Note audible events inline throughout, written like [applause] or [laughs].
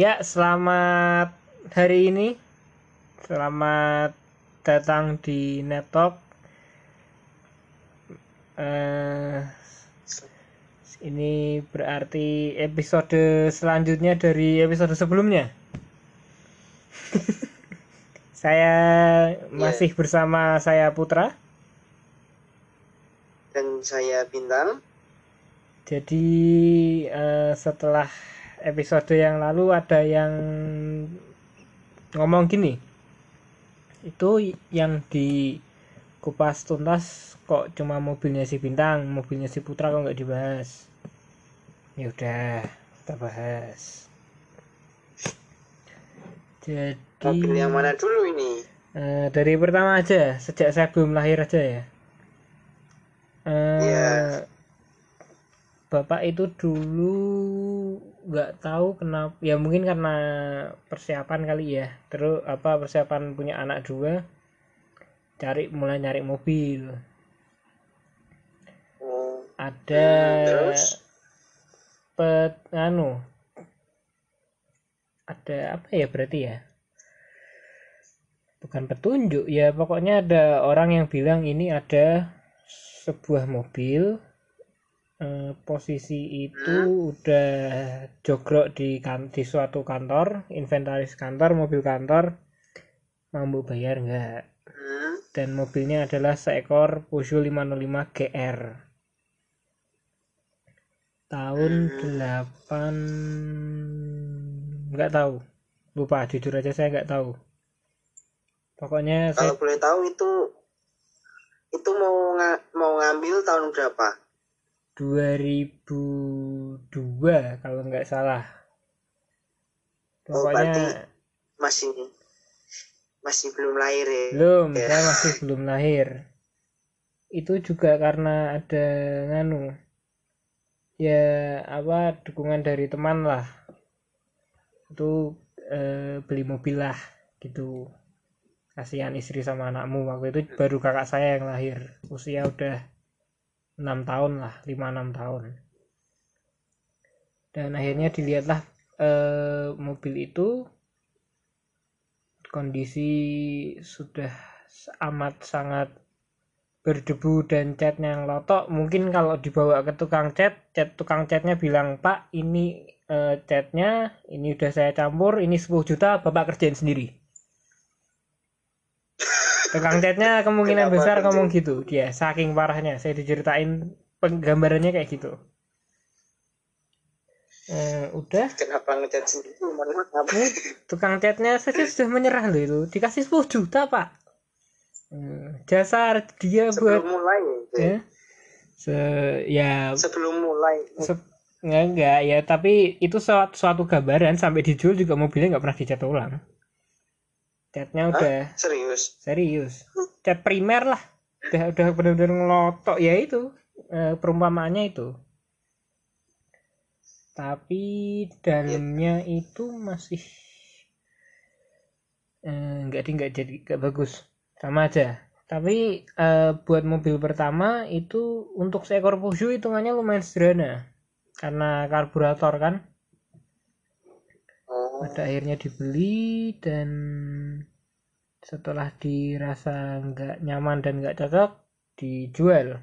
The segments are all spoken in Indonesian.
Ya, selamat hari ini. Selamat datang di Netok. Eh, ini berarti episode selanjutnya dari episode sebelumnya. [laughs] saya masih bersama saya Putra. dan saya Bintang. Jadi eh, setelah episode yang lalu ada yang ngomong gini, itu yang di kupas tuntas kok cuma mobilnya si Bintang, mobilnya si Putra kok nggak dibahas. Ya udah, kita bahas. Jadi Mobil yang mana dulu ini? eh, dari pertama aja, sejak saya belum lahir aja ya. Eh, Iya. Bapak itu dulu nggak tahu kenapa ya mungkin karena persiapan kali ya. Terus apa persiapan punya anak dua cari mulai nyari mobil. Oh, ada Hmm, terus? pet anu. Ada apa ya berarti ya? Bukan petunjuk ya pokoknya ada orang yang bilang ini ada sebuah mobil eh, posisi itu udah jogrok di kan di suatu kantor inventaris kantor mobil kantor. Mampu bayar nggak? Hmm, dan mobilnya adalah seekor Peugeot 505 GR tahun 8 nggak tahu. Lupa jujur aja saya nggak tahu. Pokoknya saya kalau boleh tahu itu itu mau nga- mau ngambil tahun berapa? 2002 kalau nggak salah. Oh, pokoknya berarti- Masih masih belum lahir ya? belum Ya. saya masih belum lahir. Itu juga karena ada nganu ya apa dukungan dari teman lah. Itu eh, beli mobil lah gitu. Kasihan istri sama anakmu waktu itu baru kakak saya yang lahir. Usia udah enam tahun lah lima enam tahun. Dan akhirnya dilihatlah eh, mobil itu kondisi sudah amat sangat berdebu dan catnya yang lotok. Mungkin kalau dibawa ke tukang cat cat tukang catnya bilang pak ini eh, catnya ini udah saya campur ini 10 juta bapak kerjain sendiri tukang catnya kemungkinan Kenapa besar ngomong gitu. Dia saking parahnya. Saya diceritain penggambarannya kayak gitu. Eh, udah. Kenapa ngecat sendiri? Eh, tukang catnya saja sudah menyerah loh itu. Dikasih 10 juta pak. Hmm, jasa dia Sebelum buat mulai ya? ya se ya Sebelum mulai. se- nggak enggak. Ya tapi itu suatu, suatu gambaran. Sampai dijual juga mobilnya nggak pernah dicat ulang catnya udah Serius? serius. Cat primer lah. Udah udah benar-benar ngelotok. Ya itu eh, perumpamaannya itu. Tapi dalamnya itu masih eh, nggak di nggak jadi nggak bagus. Sama aja. Tapi eh, buat mobil pertama itu untuk seekor Peugeot hitungannya lumayan sederhana. Karena karburator kan pada akhirnya dibeli dan setelah dirasa nggak nyaman dan nggak cocok dijual.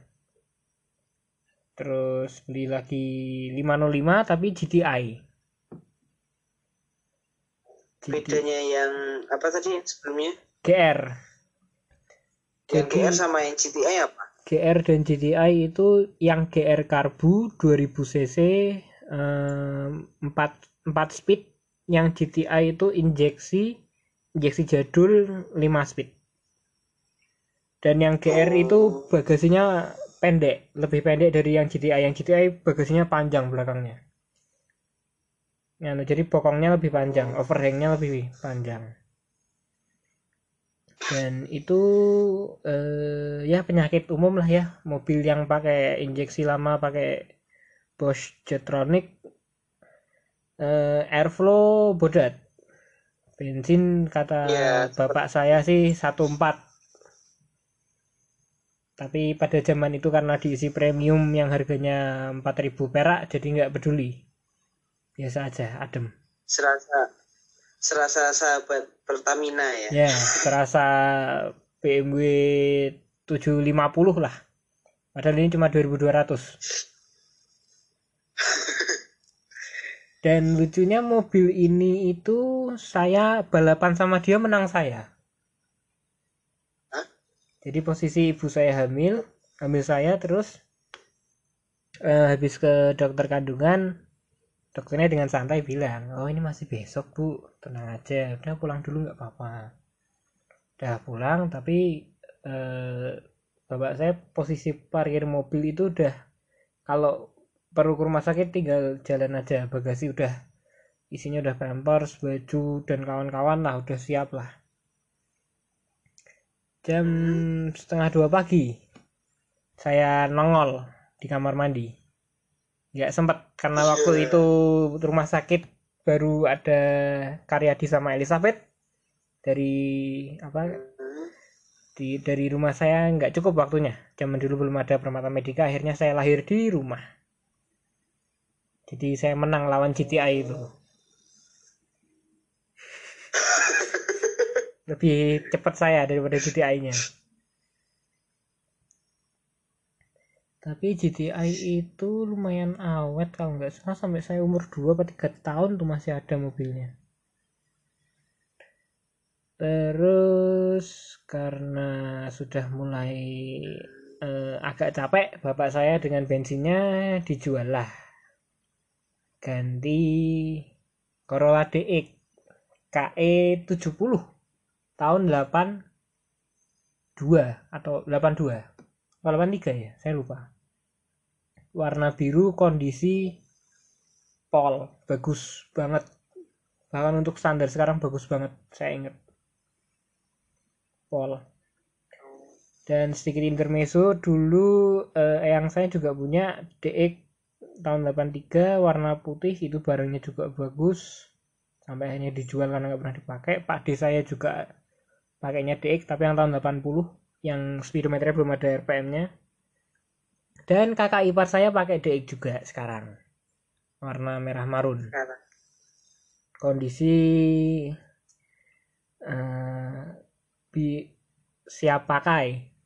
Terus beli lagi 505 tapi GTI GT bedanya yang apa tadi sebelumnya? GR Yang Jadi- GR sama yang GTI apa? GR dan GTI itu yang GR karbu 2000 cc eh, 4 4 speed yang GTI itu injeksi injeksi jadul 5 speed. Dan yang GR itu bagasinya pendek lebih pendek dari yang GTI yang GTI bagasinya panjang belakangnya. Ya, jadi bokongnya lebih panjang overhangnya lebih panjang. Dan itu eh, ya penyakit umum lah ya. Mobil yang pakai injeksi lama pakai Bosch Jetronic eh, airflow bodat. Bensin kata Iya, bapak saya sih 14 tapi pada zaman itu karena diisi premium yang harganya 4000 perak jadi nggak peduli. Biasa aja adem. Serasa serasa sahabat Pertamina ya. Ya terasa BMW 750 lah. Padahal ini cuma 2200 [laughs] dan lucunya mobil ini itu saya balapan sama dia menang saya. Hah? jadi posisi ibu saya hamil hamil saya terus eh, habis ke dokter kandungan dokternya dengan santai bilang oh ini masih besok bu. Tenang aja. Udah pulang dulu nggak apa-apa. Udah pulang tapi eh, bapak saya posisi parkir mobil itu udah kalau perlu ke rumah sakit tinggal jalan aja. Bagasi udah isinya udah pampers baju dan kawan-kawan lah udah siap lah. Jam setengah dua pagi saya nongol di kamar mandi. Nggak sempet karena Iya. waktu itu rumah sakit baru ada Karyadi sama Elizabeth. Dari apa di dari rumah saya nggak cukup waktunya. Zaman dulu belum ada permata medika akhirnya saya lahir di rumah jadi saya menang lawan GTI itu. Lebih cepat saya daripada GTI nya tapi GTI itu lumayan awet kalau nggak salah. Sampai saya umur 2 atau 3 tahun tuh masih ada mobilnya. Terus karena sudah mulai eh, agak capek, bapak saya dengan bensinnya dijual lah. Ganti Corolla DX KE 70 tahun 82 atau 82 atau 83 ya, saya lupa. Warna biru kondisi pol, bagus banget. Bahkan untuk standar sekarang bagus banget, saya ingat. Pol. Dan sedikit intermezzo dulu eh, yang saya juga punya DX tahun 83 warna putih itu barangnya juga bagus. Sampai akhirnya dijual karena nggak pernah dipakai. Pak D saya juga pakainya DX tapi yang tahun 80 yang speedometernya belum ada RPM nya dan kakak ipar saya pakai DX juga sekarang. Warna merah marun. Kondisi eh, bi siap pakai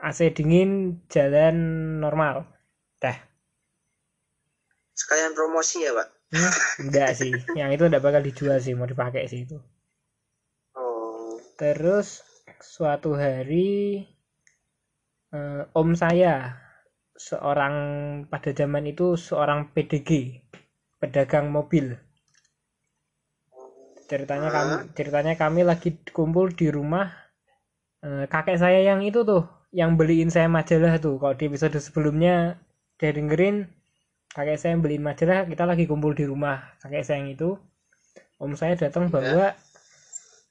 AC dingin jalan normal dah sekalian promosi ya pak? Hmm, enggak sih. Yang itu enggak bakal dijual sih mau dipakai sih itu. Oh. Terus suatu hari eh, om saya seorang pada zaman itu seorang PDG pedagang mobil. Ceritanya kami ceritanya kami lagi kumpul di rumah eh, kakek saya yang itu tuh yang beliin saya majalah tuh. Kalau di episode sebelumnya dia dengerin kakek saya yang beliin majalah kita lagi kumpul di rumah kakek saya yang itu. Om saya datang bawa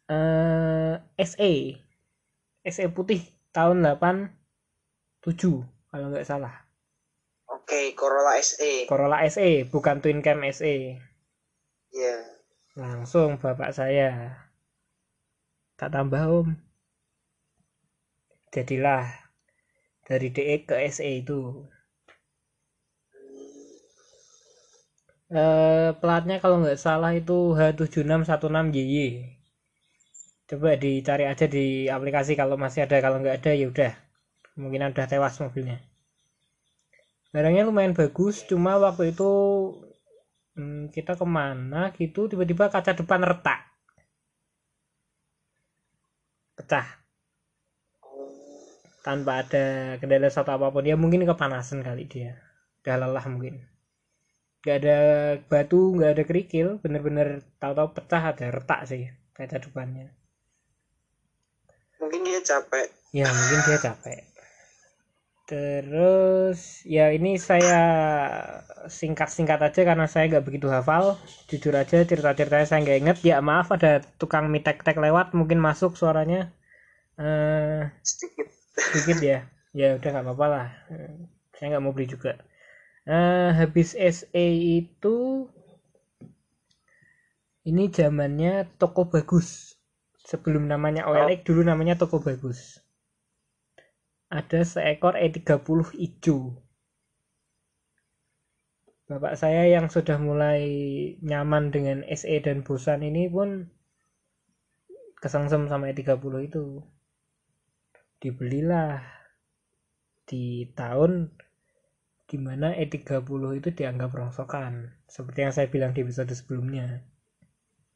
eh SE SE putih tahun 87 kalau nggak salah. Oke Corolla SE Corolla SE bukan Twin Cam SE ya langsung bapak saya. Tak tambah om. Jadilah dari DE ke SE itu eh, platnya kalau nggak salah itu H7616YY coba dicari aja di aplikasi kalau masih ada kalau nggak ada ya udah. Kemungkinan udah tewas mobilnya. Barangnya lumayan bagus cuma waktu itu hmm, kita ke mana gitu tiba-tiba kaca depan retak. Pecah. Tanpa ada kendala satu apa pun. Ya mungkin kepanasan kali dia. Udah lelah mungkin nggak ada batu nggak ada kerikil bener-bener tahu-tahu pecah ada retak sih kaca depannya mungkin dia capek. Ya mungkin dia capek. Terus ya ini saya singkat-singkat aja karena saya nggak begitu hafal. Jujur aja cerita-ceritanya saya nggak inget ya maaf ada tukang mie tek-tek lewat mungkin masuk suaranya. Eh sedikit. sedikit ya. Ya udah nggak apa-apa lah. Eh, saya nggak mau beli juga Eh, habis SE itu ini zamannya toko bagus. Sebelum namanya OLX dulu namanya toko bagus. Ada seekor E30 hijau. Bapak saya yang sudah mulai nyaman dengan SE dan bosan ini pun kesengsem sama E30 itu. Dibelilah di tahun di mana E30 itu dianggap rongsokan seperti yang saya bilang di episode sebelumnya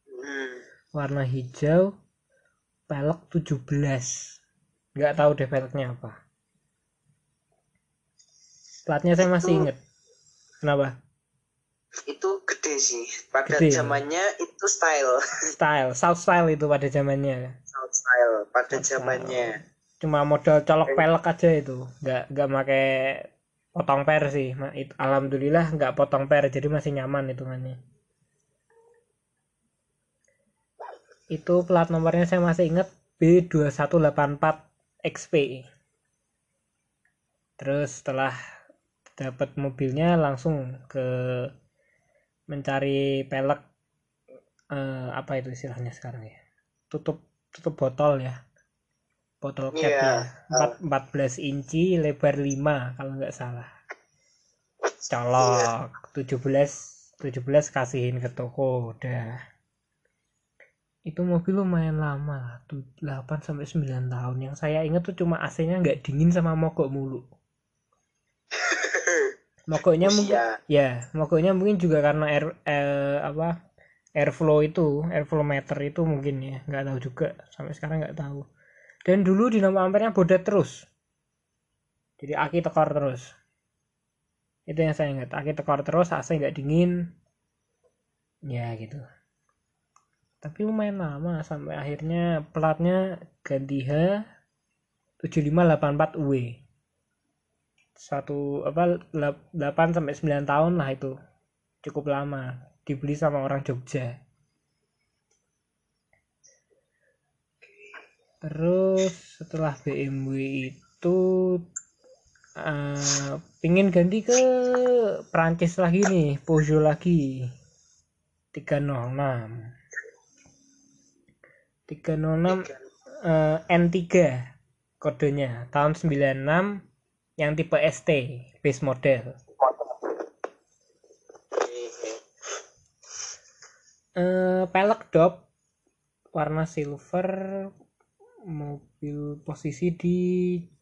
Hmm. warna hijau pelek 17 nggak tahu deh peleknya apa platnya saya masih Itu- inget kenapa Itu gede sih. Pada Gede. zamannya itu style. style south style itu pada zamannya South style pada South zamannya. cuma modal colok pelek aja itu nggak nggak pakai potong per sih. Alhamdulillah nggak potong per jadi masih nyaman hitungannya. Itu plat nomornya saya masih inget B2184 XP terus setelah dapat mobilnya langsung ke mencari pelek eh, apa itu istilahnya sekarang ya? Tutup tutup botol ya botol Iya. capnya Empat- 14 inci lebar 5 kalau nggak salah. Colok. 17 17 kasihin ke toko udah. Itu mobil lumayan lama lah tuh 8 sampai 9 tahun. Yang saya ingat tuh cuma AC-nya nggak dingin sama mogok mulu. [laughs] Mogoknya mungkin ya mogoknya mungkin juga karena air eh, apa airflow itu airflow meter itu mungkin ya. Nggak tahu juga sampai sekarang nggak tahu dan dulu dinamo ampernya bodet terus. Jadi aki tekor terus. Itu yang saya ingat. Aki tekor terus AC nggak dingin. Ya gitu. Tapi lumayan lama sampai akhirnya platnya ganti H 7584 W satu apa 8 sampai 9 tahun lah itu. Cukup lama. Dibeli sama orang Jogja terus setelah BMW itu eh pingin ganti ke Prancis lagi nih Peugeot lagi. 306 306 eh, N3 kodenya tahun 96 yang tipe ST base model. Eh pelek dop warna silver mobil posisi di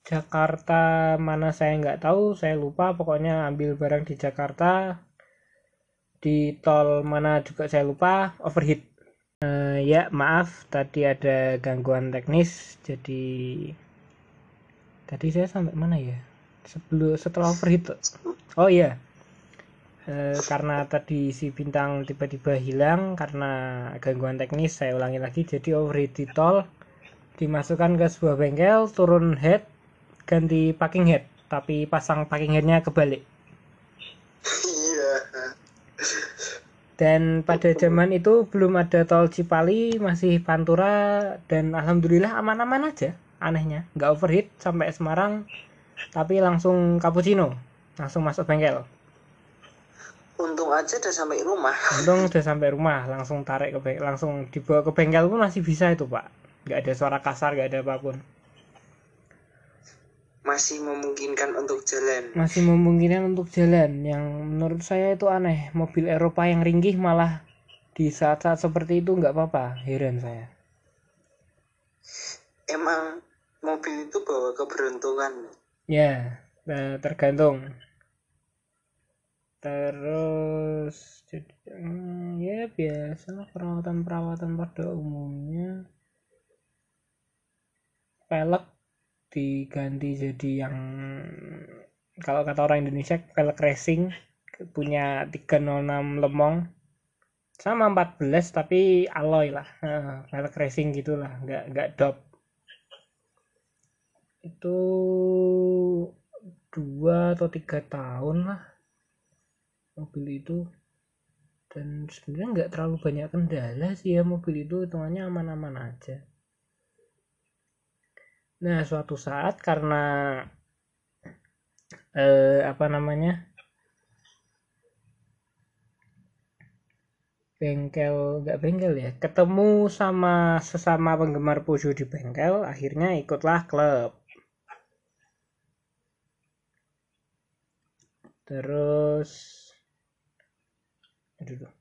Jakarta mana saya nggak tahu saya lupa. Pokoknya ambil barang di Jakarta di tol mana juga saya lupa overheat. Eh, ya maaf tadi ada gangguan teknis jadi tadi saya sampai mana ya? Sebelum setelah overheat oh iya. Eh, karena tadi si bintang tiba-tiba hilang karena gangguan teknis saya ulangi lagi jadi overheat di tol dimasukkan ke sebuah bengkel turun head ganti packing head tapi pasang packing headnya kebalik. Iya. dan pada zaman itu belum ada tol Cipali masih Pantura dan alhamdulillah aman-aman aja anehnya. Nggak overheat sampai Semarang tapi langsung cappuccino langsung masuk bengkel. Untung aja udah sampai rumah. untung udah sampai rumah langsung tarik ke bengkel langsung dibawa ke bengkel pun masih bisa itu pak nggak ada suara kasar nggak ada apa pun. Masih memungkinkan untuk jalan. masih memungkinkan untuk jalan. Yang menurut saya itu aneh. Mobil Eropa yang ringgih malah di saat-saat seperti itu nggak apa-apa. Heran saya. Emang mobil itu bawa keberuntungan. ya eh, tergantung. Terus jadi hmm, ya biasa perawatan-perawatan pada umumnya pelek diganti jadi yang kalau kata orang Indonesia pelek racing punya 306 lemong. Sama 14 tapi alloy lah. Pelek racing gitulah nggak nggak dop. Itu dua atau tiga tahun lah mobil itu. Dan sebenarnya nggak terlalu banyak kendala sih ya mobil itu hitungannya aman-aman aja nah suatu saat karena eh, apa namanya bengkel nggak bengkel ya ketemu sama sesama penggemar Peugeot di bengkel akhirnya ikutlah klub. Terus aduh.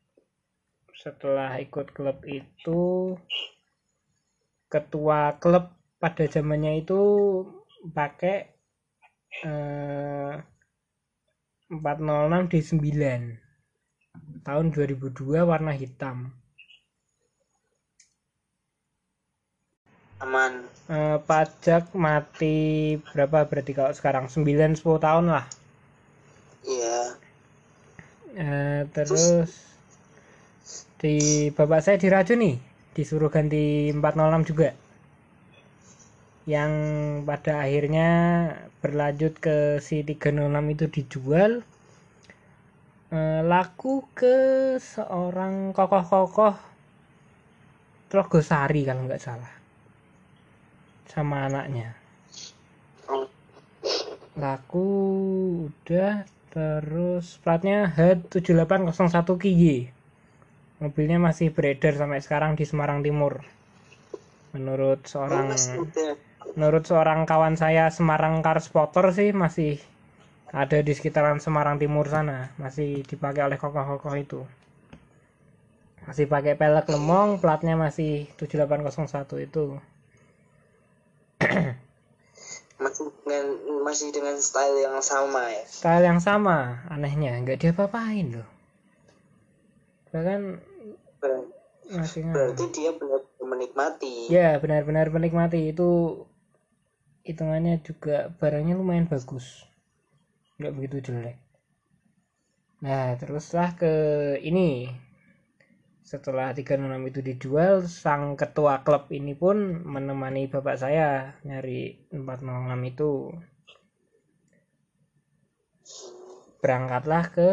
Setelah ikut klub itu ketua klub pada zamannya itu pakai eh, 406 D9 tahun 2002 warna hitam. Aman. Eh, pajak mati berapa? Berarti kalau sekarang 9 10 tahun lah. Iya. Eh, terus? di bapak saya diracun nih disuruh ganti 406 juga yang pada akhirnya berlanjut ke si 306 itu dijual Eh, laku ke seorang kokoh-kokoh Trogosari kalau nggak salah sama anaknya. Laku udah terus platnya H7801 KY mobilnya masih beredar sampai sekarang di Semarang Timur. Menurut seorang. Menurut seorang kawan saya Semarang Car Spotter sih masih ada di sekitaran Semarang Timur sana. Masih dipakai oleh kokoh-kokoh itu. Masih pakai pelek lemong platnya masih 7801 itu. [clears throat] Masih dengan masih dengan style yang sama ya? Style yang sama anehnya. Nggak diapa-apain loh. Bahkan Ber- masih berarti dia benar menikmati. Ya benar-benar menikmati. Itu hitungannya juga barangnya lumayan bagus. Nggak begitu jelek. Nah teruslah ke ini. Setelah 36 itu dijual sang ketua klub ini pun menemani bapak saya nyari 406 itu. Berangkatlah ke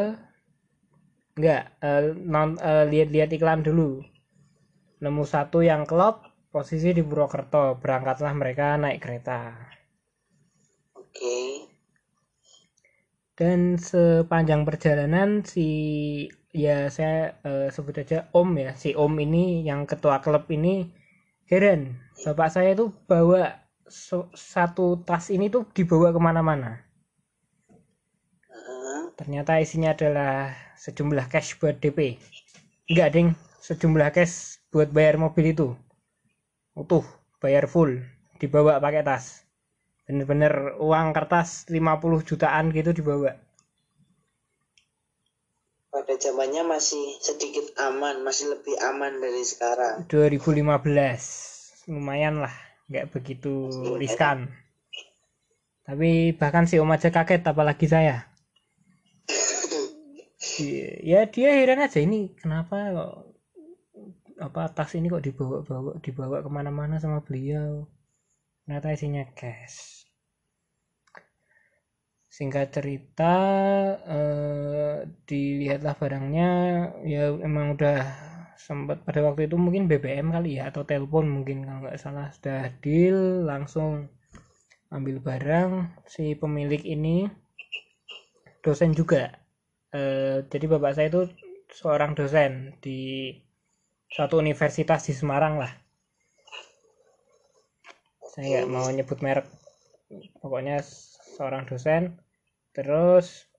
enggak eh, non- eh, lihat-lihat iklan dulu. Nemu satu yang klub posisi di Purwokerto berangkatlah mereka naik kereta. Oke. Dan sepanjang perjalanan si ya saya eh, sebut aja Om ya si Om ini yang ketua klub ini heran. Bapak saya itu bawa so- satu tas ini tuh dibawa ke mana-mana. Ternyata isinya adalah sejumlah cash buat DP enggak ding. Sejumlah cash buat bayar mobil itu utuh bayar full. Dibawa pakai tas. Bener-bener uang kertas 50 jutaan gitu dibawa. Pada zamannya masih sedikit aman masih lebih aman dari sekarang. 2015 lumayan lah nggak begitu riskan. Tapi bahkan si om aja kaget apalagi saya. Di- [laughs] ya dia heran aja ini kenapa kok apa tas ini kok dibawa-bawa dibawa ke mana-mana sama beliau. Ternyata isinya cash. Singkat cerita eh, dilihatlah barangnya ya emang udah sempat pada waktu itu mungkin BBM kali ya atau telepon mungkin kalau nggak salah sudah deal langsung ambil barang. Si pemilik ini dosen juga. Eh, jadi bapak saya itu seorang dosen di suatu universitas di Semarang lah. Saya nggak mau nyebut merek. Pokoknya seorang dosen terus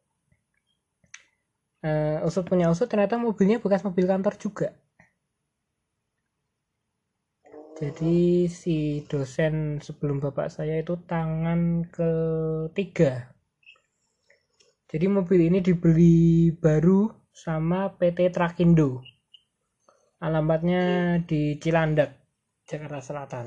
eh, usut punya usut ternyata mobilnya bekas mobil kantor juga. Jadi si dosen sebelum bapak saya itu tangan ketiga. Jadi mobil ini dibeli baru sama PT Trakindo alamatnya di Cilandak Jakarta Selatan.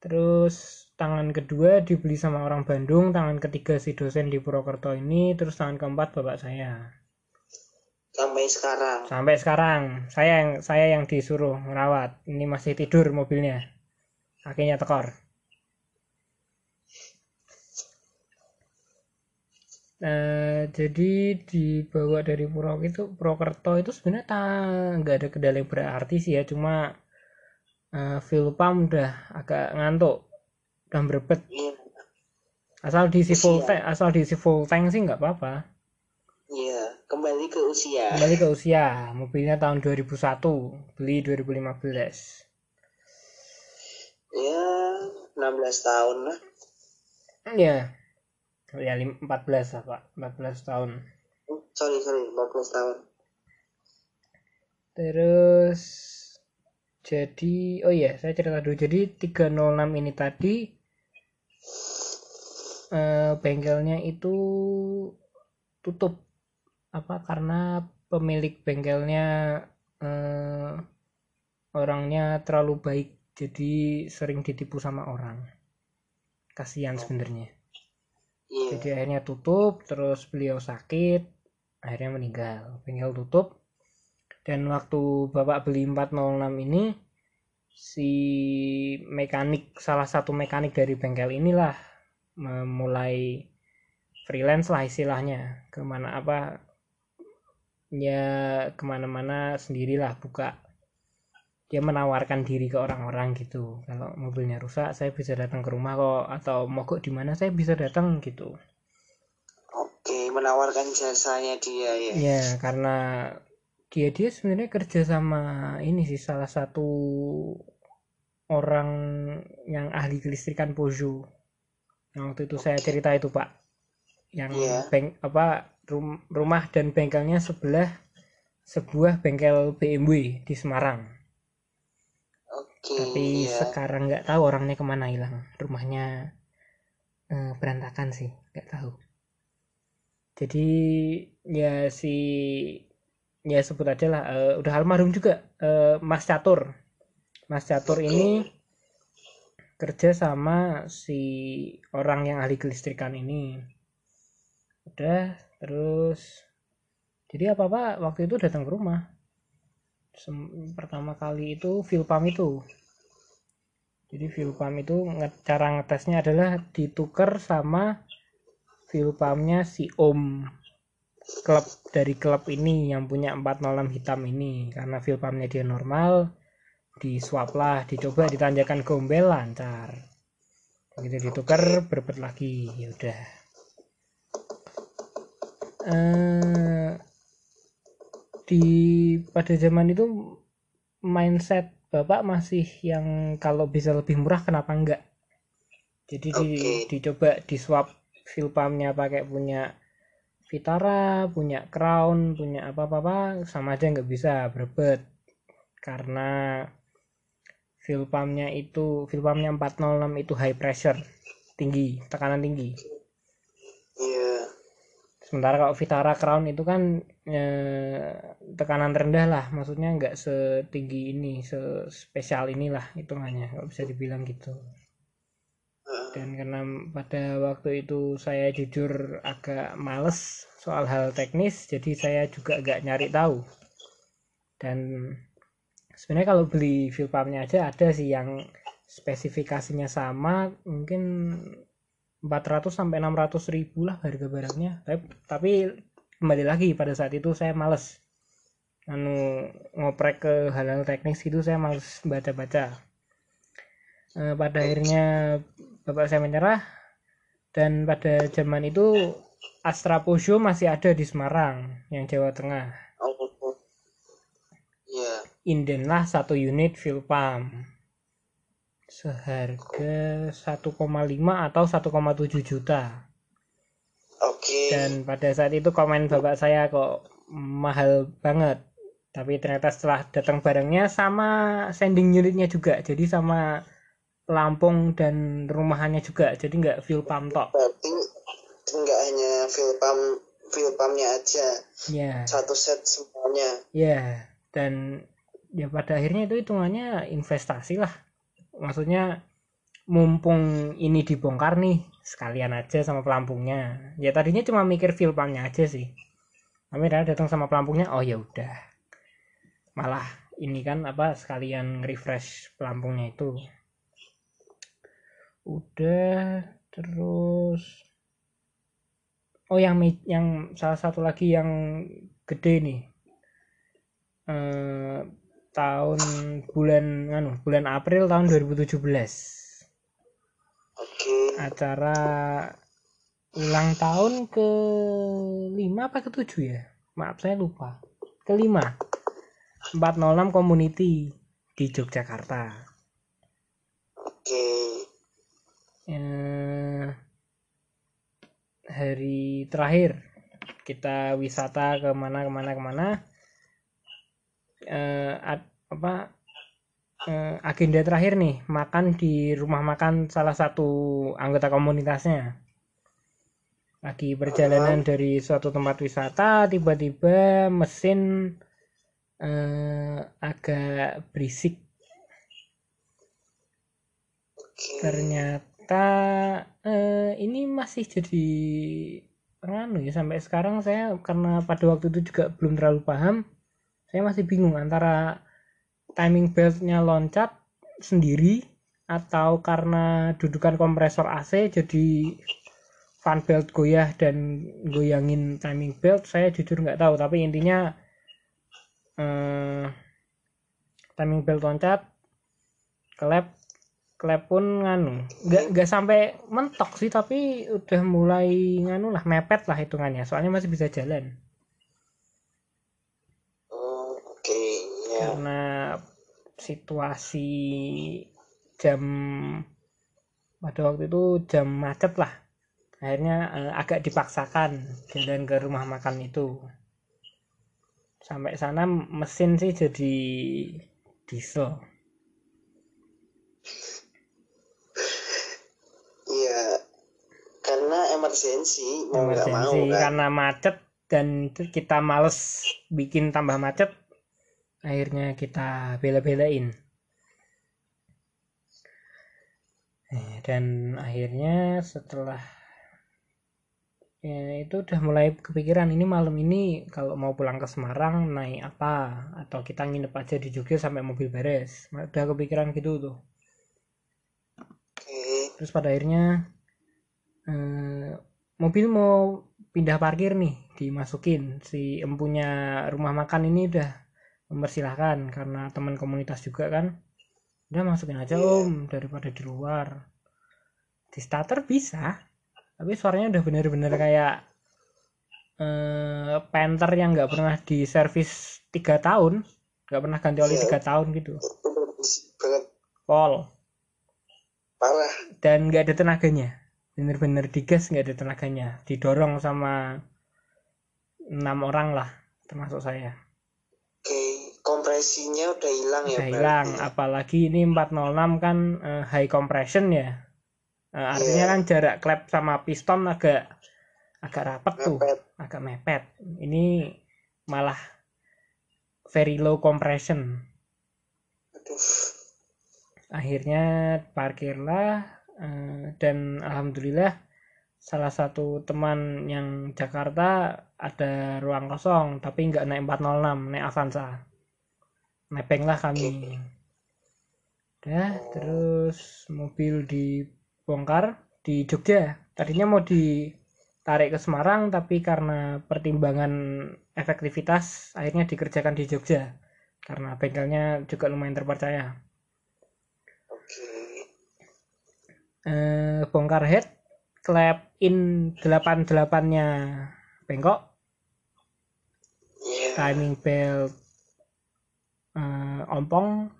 Terus tangan kedua dibeli sama orang Bandung tangan ketiga si dosen di Purwokerto ini terus tangan keempat bapak saya. Sampai sekarang. Sampai sekarang saya yang saya yang disuruh merawat. Ini masih tidur mobilnya. Kakinya tekor Eh, jadi dibawa dari Purwokerto itu Purwokerto itu sebenarnya nggak ada kendala yang berarti sih ya. Cuma eh, fuel pump udah agak ngantuk udah berebet iya. Asal diisi full tank asal diisi full tank sih nggak apa-apa. Iya kembali ke usia. Kembali ke usia mobilnya tahun 2001 beli 2015 ya 16 tahun lah. Ya ya lim- 14 lah pak. 14 tahun. Sorry sorry 14 tahun. Terus jadi oh iya saya cerita dulu. Jadi 306 ini tadi eh, bengkelnya itu tutup. Apa? Karena pemilik bengkelnya eh, orangnya terlalu baik. Jadi sering ditipu sama orang. Kasihan sebenarnya iya. Jadi akhirnya tutup terus beliau sakit akhirnya meninggal. Bengkel tutup. Dan waktu bapak beli 406 ini si mekanik salah satu mekanik dari bengkel inilah memulai freelance lah istilahnya. Ke mana apa ya ke mana-mana sendirilah buka dia menawarkan diri ke orang-orang gitu. Kalau mobilnya rusak saya bisa datang ke rumah kok. Atau mogok di mana saya bisa datang gitu. Oke menawarkan jasanya dia ya. Ya karena dia dia sebenarnya kerja sama ini sih salah satu orang yang ahli kelistrikan Peugeot yang waktu itu saya cerita itu pak. Yang Iya. beng apa rum- rumah dan bengkelnya sebelah sebuah bengkel BMW di Semarang oke tapi iya. sekarang nggak tahu orangnya ke mana hilang. Rumahnya eh, berantakan sih nggak tahu. Jadi ya si ya sebut aja lah eh, udah almarhum juga eh, Mas Catur. Mas Catur ini kerja sama si orang yang ahli kelistrikan ini. Udah terus jadi apa apa waktu itu datang ke rumah pertama kali itu pump itu. Jadi pump itu cara ngetesnya adalah ditukar sama fuel pumpnya si om. Klub dari klub ini yang punya 406 hitam ini. Karena fuel pumpnya dia normal di swap lah dicoba ditanjakan gombel lancar. Begitu ditukar berbet lagi ya udah. Eh di pada zaman itu mindset bapak masih yang kalau bisa lebih murah kenapa enggak? Jadi di, dicoba di swap fuel pumpnya pakai punya Vitara punya Crown punya apa apa apa sama aja nggak bisa berbet. Karena fuel pumpnya itu fuel pumpnya 406 itu high pressure tinggi tekanan tinggi. Iya sementara kalau Vitara Crown itu kan eh, tekanan rendah lah. Maksudnya nggak setinggi ini spesial inilah hitungannya nggak bisa dibilang gitu. Dan karena pada waktu itu saya jujur agak males soal hal teknis jadi saya juga nggak nyari tahu. Dan sebenarnya kalau beli fuel pumpnya aja ada sih yang spesifikasinya sama mungkin 400 sampai 600 ribu lah harga barangnya. Tapi, tapi kembali lagi pada saat itu saya males. Anu ngoprek ke hal-hal teknis gitu saya males baca-baca. Eh, pada akhirnya bapak saya menyerah dan pada zaman itu Astra Peugeot masih ada di Semarang yang Jawa Tengah. Oh. Iya. Inden lah satu unit fuel pump seharga 1,5 atau 1,7 juta. Oke. Dan pada saat itu komen bapak saya kok mahal banget. Tapi ternyata setelah datang barangnya sama sending unitnya juga. Jadi sama pelampung dan rumahannya juga. Jadi nggak fuel pump tok. Berarti nggak hanya fuel pump fuel pumpnya aja. Ya. Satu set semuanya. Ya. Dan ya pada akhirnya itu hitungannya investasi lah maksudnya mumpung ini dibongkar nih sekalian aja sama pelampungnya. Ya tadinya cuma mikir fuel pumpnya aja sih. Tapi datang sama pelampungnya oh ya udah. Malah ini kan apa sekalian refresh pelampungnya itu. Udah terus oh yang yang salah satu lagi yang gede nih. Eh, tahun bulan anu bulan April tahun 2017 oke. Acara ulang tahun ke lima apa ke tujuh ya? Maaf saya lupa. Kelima. 406 community di Yogyakarta. Oke. Eh, hari terakhir kita wisata ke mana ke mana ke mana eh, ad- apa eh, agenda terakhir nih makan di rumah makan salah satu anggota komunitasnya. Lagi perjalanan dari suatu tempat wisata tiba-tiba mesin eh, agak berisik. Ternyata eh, ini masih jadi anu ya sampai sekarang saya karena pada waktu itu juga belum terlalu paham saya masih bingung antara timing beltnya loncat sendiri atau karena dudukan kompresor AC jadi fan belt goyah dan goyangin timing belt saya jujur nggak tahu. Tapi intinya eh, timing belt loncat klep klep pun nganu. Nggak nggak sampai mentok sih tapi udah mulai nganu lah mepet lah hitungannya. Soalnya masih bisa jalan Oh, oke. Ya. Karena situasi jam pada waktu itu jam macet lah akhirnya eh, agak dipaksakan jalan ke rumah makan itu sampai sana mesin sih jadi diesel Iya. Karena emergensi mau nggak mau emergensi kan. karena macet dan kita males bikin tambah macet akhirnya kita bela-belain. Eh, dan akhirnya setelah ya itu udah mulai kepikiran ini malam ini kalau mau pulang ke Semarang naik apa? Atau kita nginep aja di Jogja sampai mobil beres. Udah kepikiran gitu tuh. Terus pada akhirnya eh, mobil mau pindah parkir nih dimasukin. Si empunya rumah makan ini udah mempersilahkan karena teman komunitas juga kan udah masukin aja Iya. om daripada di luar di starter bisa tapi suaranya udah bener-bener kayak eh, Panther yang nggak pernah di servis tiga tahun nggak pernah ganti oli Iya. tiga tahun gitu pol Parah. dan nggak ada tenaganya bener-bener digas nggak ada tenaganya didorong sama enam orang lah termasuk saya. Kompresinya udah hilang ya udah berarti. hilang apalagi ini 406 kan eh, high compression ya Eh, artinya Iya. kan jarak klep sama piston agak agak rapet tuh Mepet. agak mepet ini malah very low compression Aduh. akhirnya parkirlah eh, dan alhamdulillah salah satu teman yang Jakarta ada ruang kosong tapi nggak naik 406 naik Avanza nebeng lah kami. Udah terus mobil dibongkar di Jogja. Tadinya mau ditarik ke Semarang tapi karena pertimbangan efektivitas akhirnya dikerjakan di Jogja. Karena bengkelnya juga lumayan terpercaya. Oke. eh, bongkar head klep in 88 nya bengkok. Iya. timing belt eh, ompong.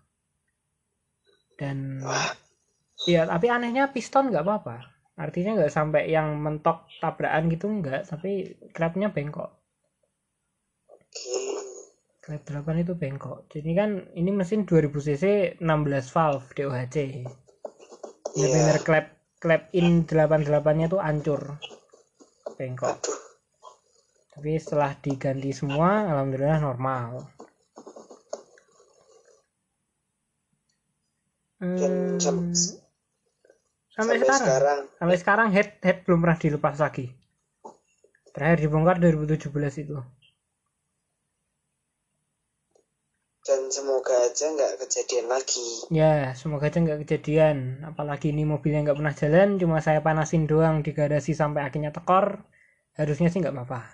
Dan Wah. ya tapi anehnya piston nggak apa-apa. Artinya nggak sampai yang mentok tabrakan gitu nggak tapi klepnya bengkok. Klep 8 itu bengkok. Jadi kan ini mesin 2000 cc 16 valve DOHC Iya. bener-bener klep klep in 88 nya tuh hancur. Bengkok. Tapi setelah diganti semua alhamdulillah normal Hmm, sampai sampai, sekarang. sekarang. sampai sekarang head head belum pernah dilepas lagi. Terakhir dibongkar 2017 itu. Dan semoga aja nggak kejadian lagi. ya semoga aja nggak kejadian. Apalagi ini mobilnya nggak pernah jalan cuma saya panasin doang di garasi sampai akhirnya tekor. Harusnya sih nggak apa-apa.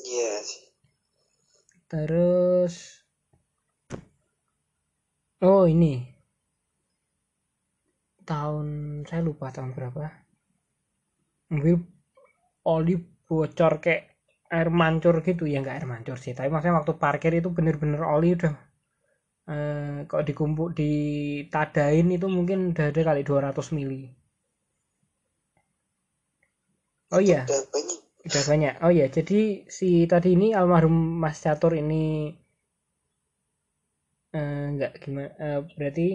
Iya. Terus oh ini tahun saya lupa tahun berapa. Mobil oli bocor kayak air mancur gitu. Ya nggak air mancur sih. Tapi maksudnya waktu parkir itu bener-bener oli udah eh, kok dikumpul ditadain itu mungkin udah ada kali 200 mili. Oh iya. Udah banyak. udah banyak. Oh ya jadi si tadi ini almarhum Mas Catur ini eh, nggak gimana eh, berarti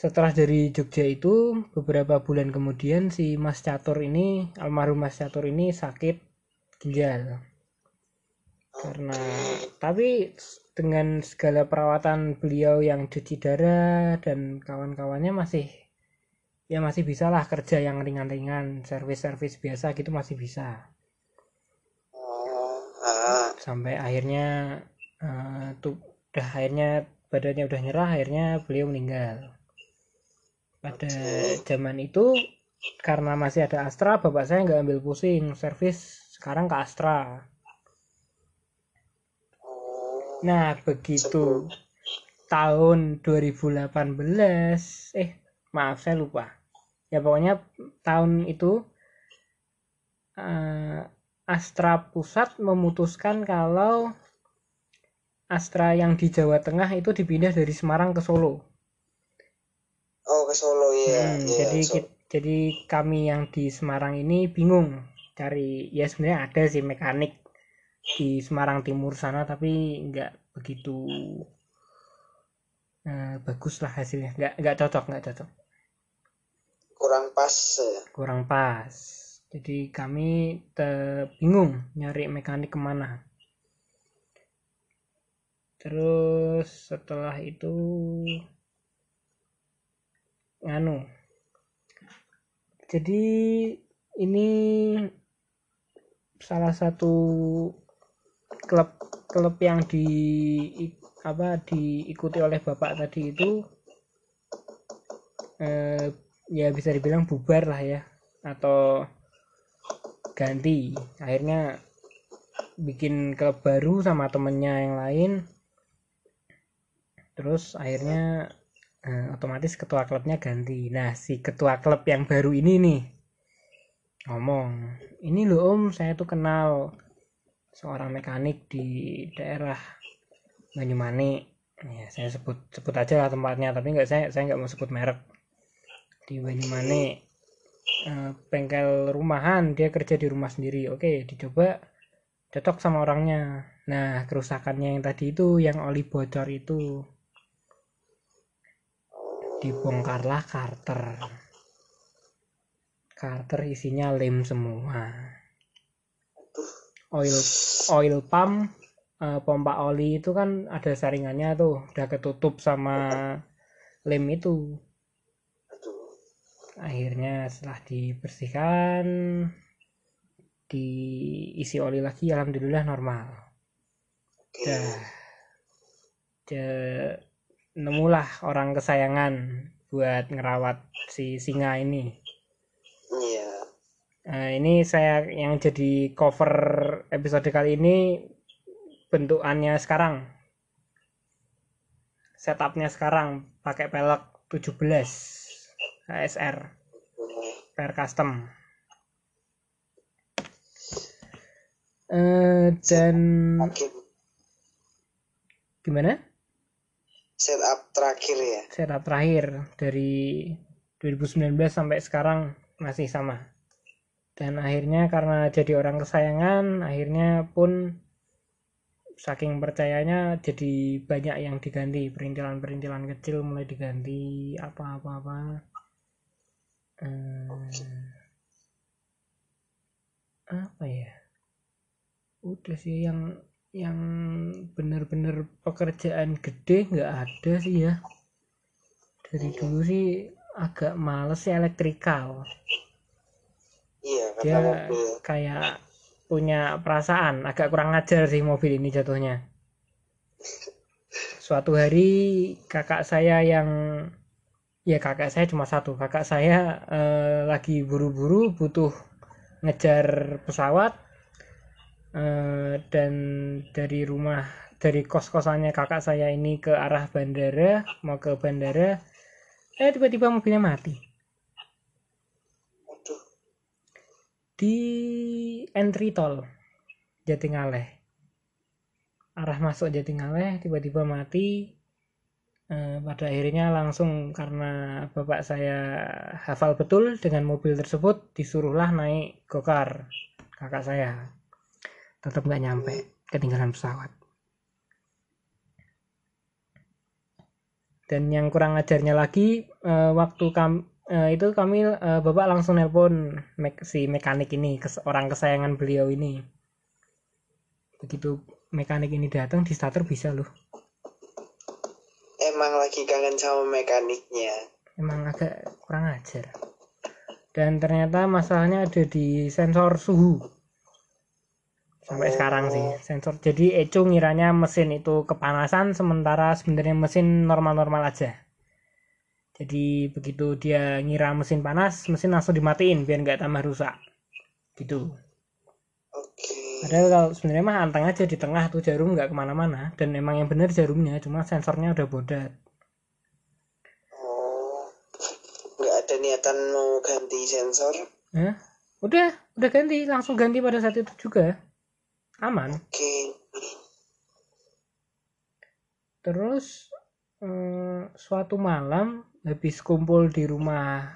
setelah dari Jogja itu beberapa bulan kemudian si Mas Catur ini almarhum Mas Catur ini sakit ginjal. Karena tapi dengan segala perawatan beliau yang cuci darah dan kawan-kawannya masih ya masih bisa lah kerja yang ringan-ringan servis-servis biasa gitu masih bisa. Sampai akhirnya eh, tuh udah akhirnya badannya udah nyerah akhirnya beliau meninggal pada zaman itu karena masih ada Astra bapak saya nggak ambil pusing servis sekarang ke Astra. Oh. Nah begitu. Tahun 2018 eh maaf saya lupa. Ya pokoknya tahun itu eh, Astra Pusat memutuskan kalau Astra yang di Jawa Tengah itu dipindah dari Semarang ke Solo ke Solo ya Hmm, Iya, jadi So- ki- jadi kami yang di Semarang ini bingung cari ya sebenarnya ada sih mekanik di Semarang Timur sana tapi nggak begitu eh, bagus lah hasilnya. Nggak nggak cocok nggak cocok. Kurang pas ya. Kurang pas. Jadi kami bingung nyari mekanik ke mana. Terus setelah itu nganu jadi ini salah satu klub klub yang di apa diikuti oleh bapak tadi itu eh, ya bisa dibilang bubar lah ya atau ganti. Akhirnya bikin klub baru sama temennya yang lain. Terus akhirnya eh, otomatis ketua klubnya ganti. Nah si ketua klub yang baru ini nih ngomong ini loh om saya tuh kenal seorang mekanik di daerah Banyumanik ya saya sebut sebut aja lah tempatnya tapi nggak saya saya nggak mau sebut merek. Di Banyumanik Eh, bengkel rumahan dia kerja di rumah sendiri. Oke dicoba cocok sama orangnya. Nah kerusakannya yang tadi itu yang oli bocor itu dibongkarlah karter. Karter isinya lem semua. Oil oil pump eh, pompa oli itu kan ada saringannya tuh. Udah ketutup sama lem itu. Akhirnya setelah dibersihkan diisi oli lagi alhamdulillah normal. Dah. De- nemulah orang kesayangan buat ngerawat si singa ini. Iya. Nah, ini saya yang jadi cover episode kali ini bentukannya sekarang. Setupnya sekarang pakai pelek 17 HSR per custom. Eh dan gimana setup terakhir ya? Setup terakhir dari 2019 sampai sekarang masih sama. Dan akhirnya karena jadi orang kesayangan akhirnya pun saking percayanya jadi banyak yang diganti. Perintilan-perintilan kecil mulai diganti apa-apa-apa Eh, apa ya? Udah sih yang yang bener-bener pekerjaan gede nggak ada sih ya. Dari dulu sih agak males sih elektrikal. Iya dia mobil. kayak punya perasaan agak kurang ajar sih mobil ini jatuhnya. [laughs] Suatu hari kakak saya yang ya kakak saya cuma satu kakak saya eh, lagi buru-buru butuh ngejar pesawat eh, dan dari rumah dari kos-kosannya kakak saya ini ke arah bandara mau ke bandara eh tiba-tiba mobilnya mati. Di entry tol Jatingaleh. Arah masuk Jatingaleh tiba-tiba mati. Eh, pada akhirnya langsung karena bapak saya hafal betul dengan mobil tersebut disuruhlah naik gokar kakak saya tetap nggak nyampe ketinggalan pesawat. Dan yang kurang ajarnya lagi eh, waktu kam eh, itu kami eh, bapak langsung nelpon mek si mekanik ini kes orang kesayangan beliau ini. Begitu mekanik ini datang di starter bisa loh. Emang lagi kangen sama mekaniknya. emang agak kurang ajar. Dan ternyata masalahnya ada di sensor suhu sampai Oh. sekarang sih sensor jadi Eco ngiranya mesin itu kepanasan sementara sebenarnya mesin normal-normal aja jadi begitu dia ngira mesin panas mesin langsung dimatiin biar nggak tambah rusak gitu Oke. padahal kalau sebenarnya mah anteng aja di tengah tuh jarum nggak ke mana-mana dan emang yang bener jarumnya cuma sensornya udah bodat Oh. Nggak ada niatan mau ganti sensor. Hah? udah udah ganti langsung ganti pada saat itu juga aman. Oke. Terus eh, suatu malam habis kumpul di rumah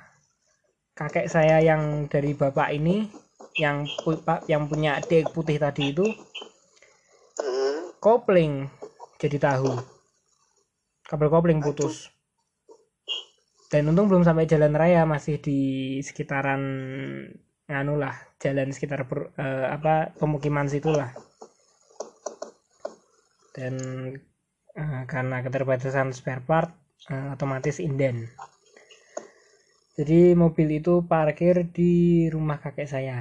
kakek saya yang dari bapak ini yang pu- pak yang punya adik putih tadi itu kopling. Jadi tahu. Kabel kopling putus. Dan untung belum sampai jalan raya masih di sekitaran nganu lah jalan sekitar per- eh, apa pemukiman situlah. Dan eh, karena keterbatasan spare part eh, otomatis inden. Jadi mobil itu parkir di rumah kakek saya.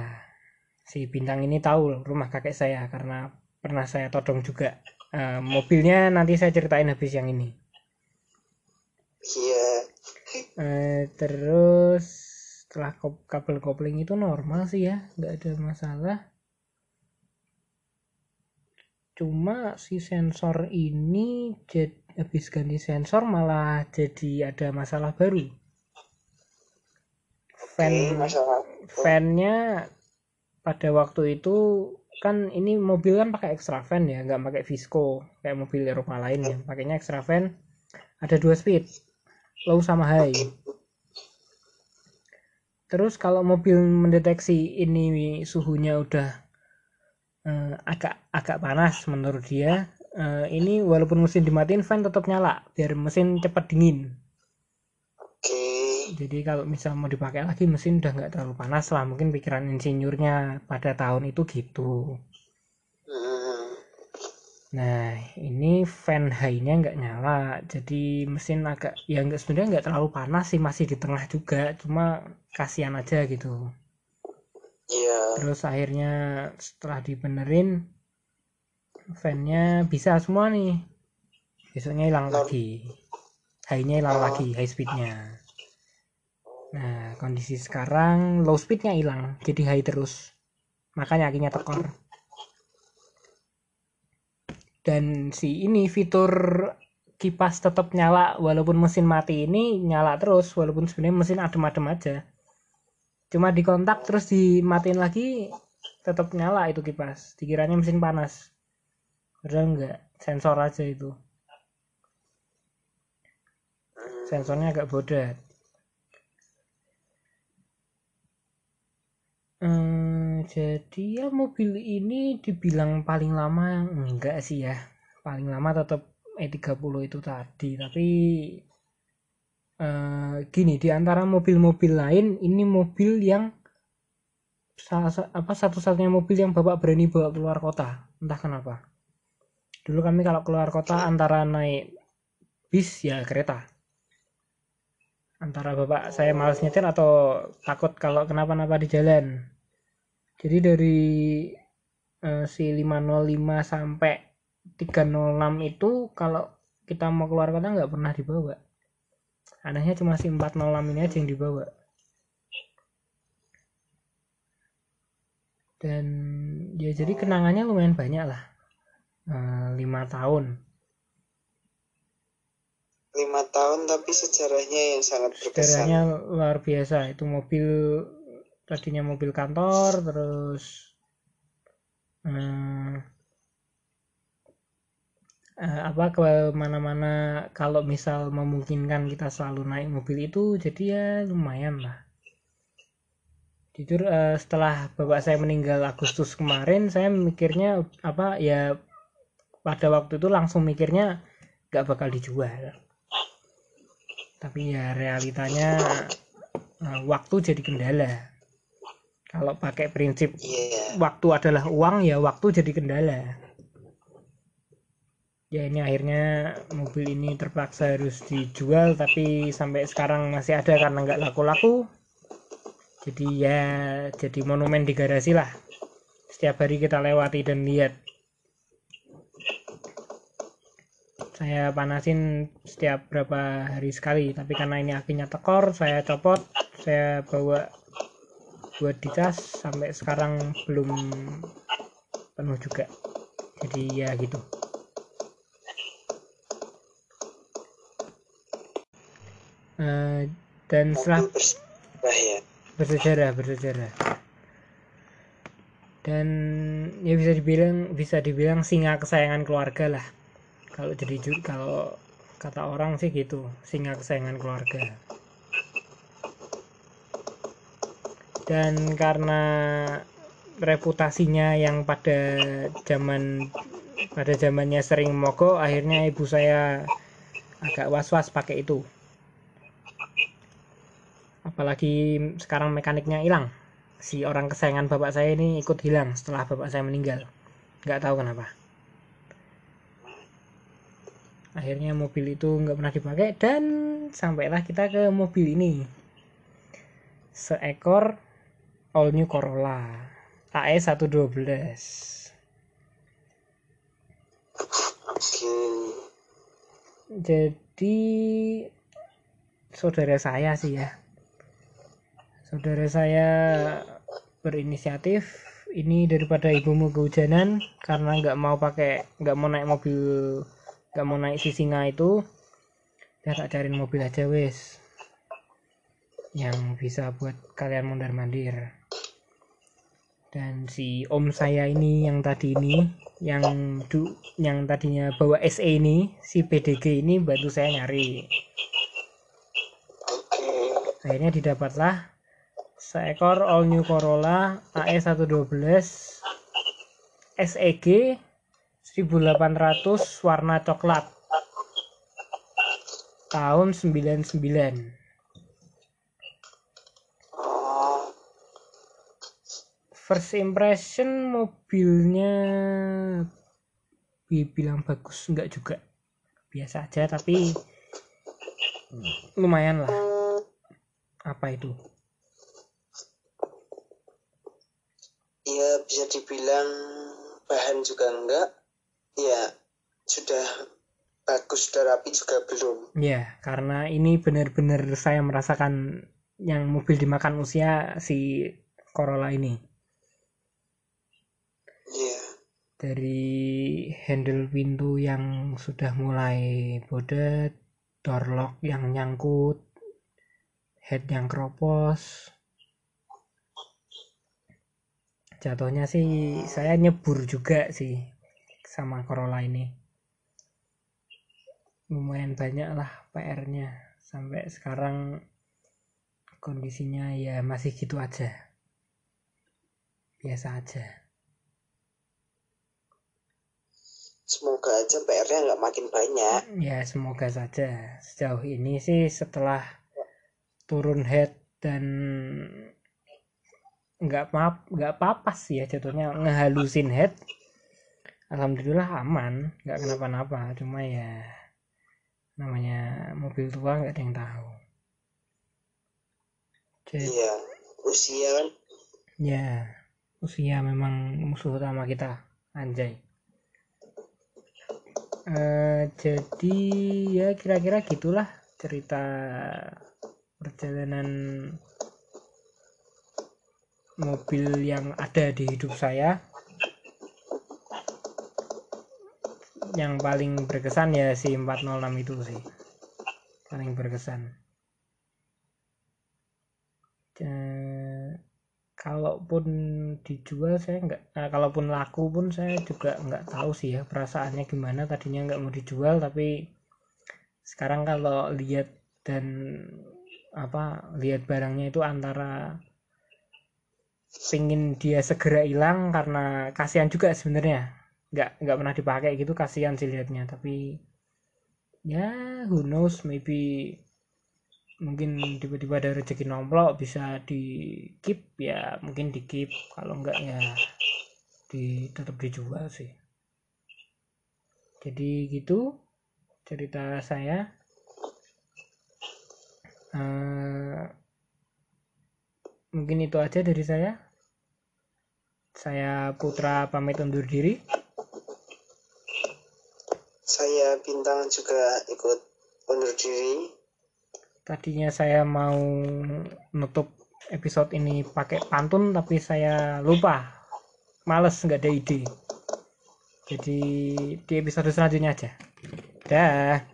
Si bintang ini tahu rumah kakek saya karena pernah saya todong juga. Eh, mobilnya nanti saya ceritain habis yang ini. Iya. Eh, terus setelah kabel kopling itu normal sih ya nggak ada masalah. Cuma si sensor ini jad- habis ganti sensor malah jadi ada masalah baru. Fan fannya pada waktu itu kan ini mobil kan pakai extra fan ya nggak pakai visco kayak mobil Eropa lainnya pakainya extra fan ada dua speed low sama high terus kalau mobil mendeteksi ini suhunya udah eh, agak agak panas menurut dia eh, ini walaupun mesin dimatiin fan tetap nyala biar mesin cepat dingin. Oke. jadi kalau misal mau dipakai lagi mesin udah nggak terlalu panas lah. Mungkin pikiran insinyurnya pada tahun itu gitu. Hmm. nah ini fan high-nya nggak nyala. Jadi mesin agak ya nggak sebenarnya nggak terlalu panas sih masih di tengah juga. Cuma kasihan aja gitu. Iya. terus akhirnya setelah dibenerin fannya bisa semua nih. Besoknya hilang Norm- lagi. High-nya hilang Oh. lagi high speednya. Nah kondisi sekarang low speednya hilang jadi high terus. Makanya akhirnya tekor. Dan si ini fitur kipas tetap nyala walaupun mesin mati ini nyala terus walaupun sebenarnya mesin adem-adem aja cuma dikontak terus dimatiin lagi tetap nyala itu kipas. Dikiranya mesin panas. Padahal enggak sensor aja itu. Sensornya agak bodat Hmm, jadi ya mobil ini dibilang paling lama enggak sih ya. Paling lama tetap E30 itu tadi tapi eh, gini di antara mobil-mobil lain ini mobil yang apa satu-satunya mobil yang bapak berani bawa keluar kota. Entah kenapa. Dulu kami kalau keluar kota antara naik bis ya kereta. Antara bapak saya malas nyetir atau takut kalau kenapa-napa di jalan. Jadi dari eh, si 505 sampai 306 itu kalau kita mau keluar kota nggak pernah dibawa anehnya cuma si 406 ini aja yang dibawa. Dan ya jadi kenangannya lumayan banyak lah. Eh, lima tahun. Lima tahun tapi sejarahnya yang sangat berkesan. sejarahnya luar biasa. Itu mobil tadinya mobil kantor terus eh, eh, apa ke mana-mana kalau misal memungkinkan kita selalu naik mobil itu jadi ya lumayan lah. Jujur eh, setelah bapak saya meninggal Agustus kemarin saya mikirnya apa ya pada waktu itu langsung mikirnya nggak bakal dijual. Tapi ya realitanya eh, waktu jadi kendala. Kalau pakai prinsip Iya. waktu adalah uang ya waktu jadi kendala ya ini akhirnya mobil ini terpaksa harus dijual tapi sampai sekarang masih ada karena nggak laku-laku. Jadi ya jadi monumen di garasi lah. Setiap hari kita lewati dan lihat. Saya panasin setiap berapa hari sekali tapi karena ini akinya tekor saya copot saya bawa buat dicas sampai sekarang belum penuh juga. Jadi ya gitu Eh, dan setelah Mobil bersejarah bersejarah. Dan ya bisa dibilang bisa dibilang singa kesayangan keluarga lah. Kalau jadi kalau kata orang sih gitu singa kesayangan keluarga. Dan karena reputasinya yang pada zaman pada zamannya sering mogok akhirnya ibu saya agak was-was pakai itu apalagi sekarang mekaniknya hilang. Si orang kesayangan bapak saya ini ikut hilang setelah bapak saya meninggal. Nggak tahu kenapa. Akhirnya mobil itu nggak pernah dipakai dan sampailah kita ke mobil ini. Seekor all new Corolla AE 112 Oke. jadi saudara saya sih ya saudara saya berinisiatif ini daripada ibumu kehujanan karena nggak mau pakai nggak mau naik mobil nggak mau naik si singa itu ya tak cariin mobil aja wes. Yang bisa buat kalian mondar mandir dan si om saya ini yang tadi ini yang du, yang tadinya bawa SE ini si PDG ini bantu saya nyari. Akhirnya didapatlah seekor all new Corolla E AE 112 SEG 1800 warna coklat tahun 99 Oh, first impression mobilnya dibilang bagus enggak juga. Biasa aja tapi lumayan lah. Apa itu ya bisa dibilang bahan juga enggak. Ya, sudah bagus, sudah rapi juga belum. Ya, karena ini benar-benar saya merasakan yang mobil dimakan usia si Corolla ini. Iya. Dari handle pintu yang sudah mulai bodet, door lock yang nyangkut, head yang keropos. Jatuhnya sih saya nyebur juga sih sama Corolla ini. Lumayan banyak lah PR-nya. Sampai sekarang kondisinya ya masih gitu aja. Biasa aja. Semoga aja PR-nya nggak makin banyak. Ya semoga saja sejauh ini sih setelah turun head dan nggak maaf nggak papas ya jatuhnya ngehalusin head. Alhamdulillah aman nggak kenapa-napa cuma ya namanya mobil tua nggak ada yang tahu. Jadi Iya. Usia kan? Ya usia memang musuh utama kita anjay. Eh, jadi ya kira-kira gitulah cerita perjalanan mobil yang ada di hidup saya. Yang paling berkesan ya si 406 itu sih. Paling berkesan. Eh, kalaupun dijual saya nggak nah, kalaupun laku pun saya juga nggak tahu sih ya perasaannya gimana. Tadinya nggak mau dijual tapi sekarang kalau lihat dan apa lihat barangnya itu antara pingin dia segera hilang karena kasihan juga sebenarnya. Nggak nggak pernah dipakai gitu kasihan sih liatnya. Tapi ya who knows maybe mungkin tiba-tiba ada rezeki nomplok bisa di keep ya mungkin di keep kalau enggak ya di tetap dijual sih. Jadi gitu cerita saya. Uh, mungkin itu aja dari saya saya Putra pamit undur diri. Saya Bintang juga ikut undur diri. Tadinya saya mau nutup episode ini pakai pantun tapi saya lupa. Males nggak ada ide. Jadi di episode selanjutnya aja. Dah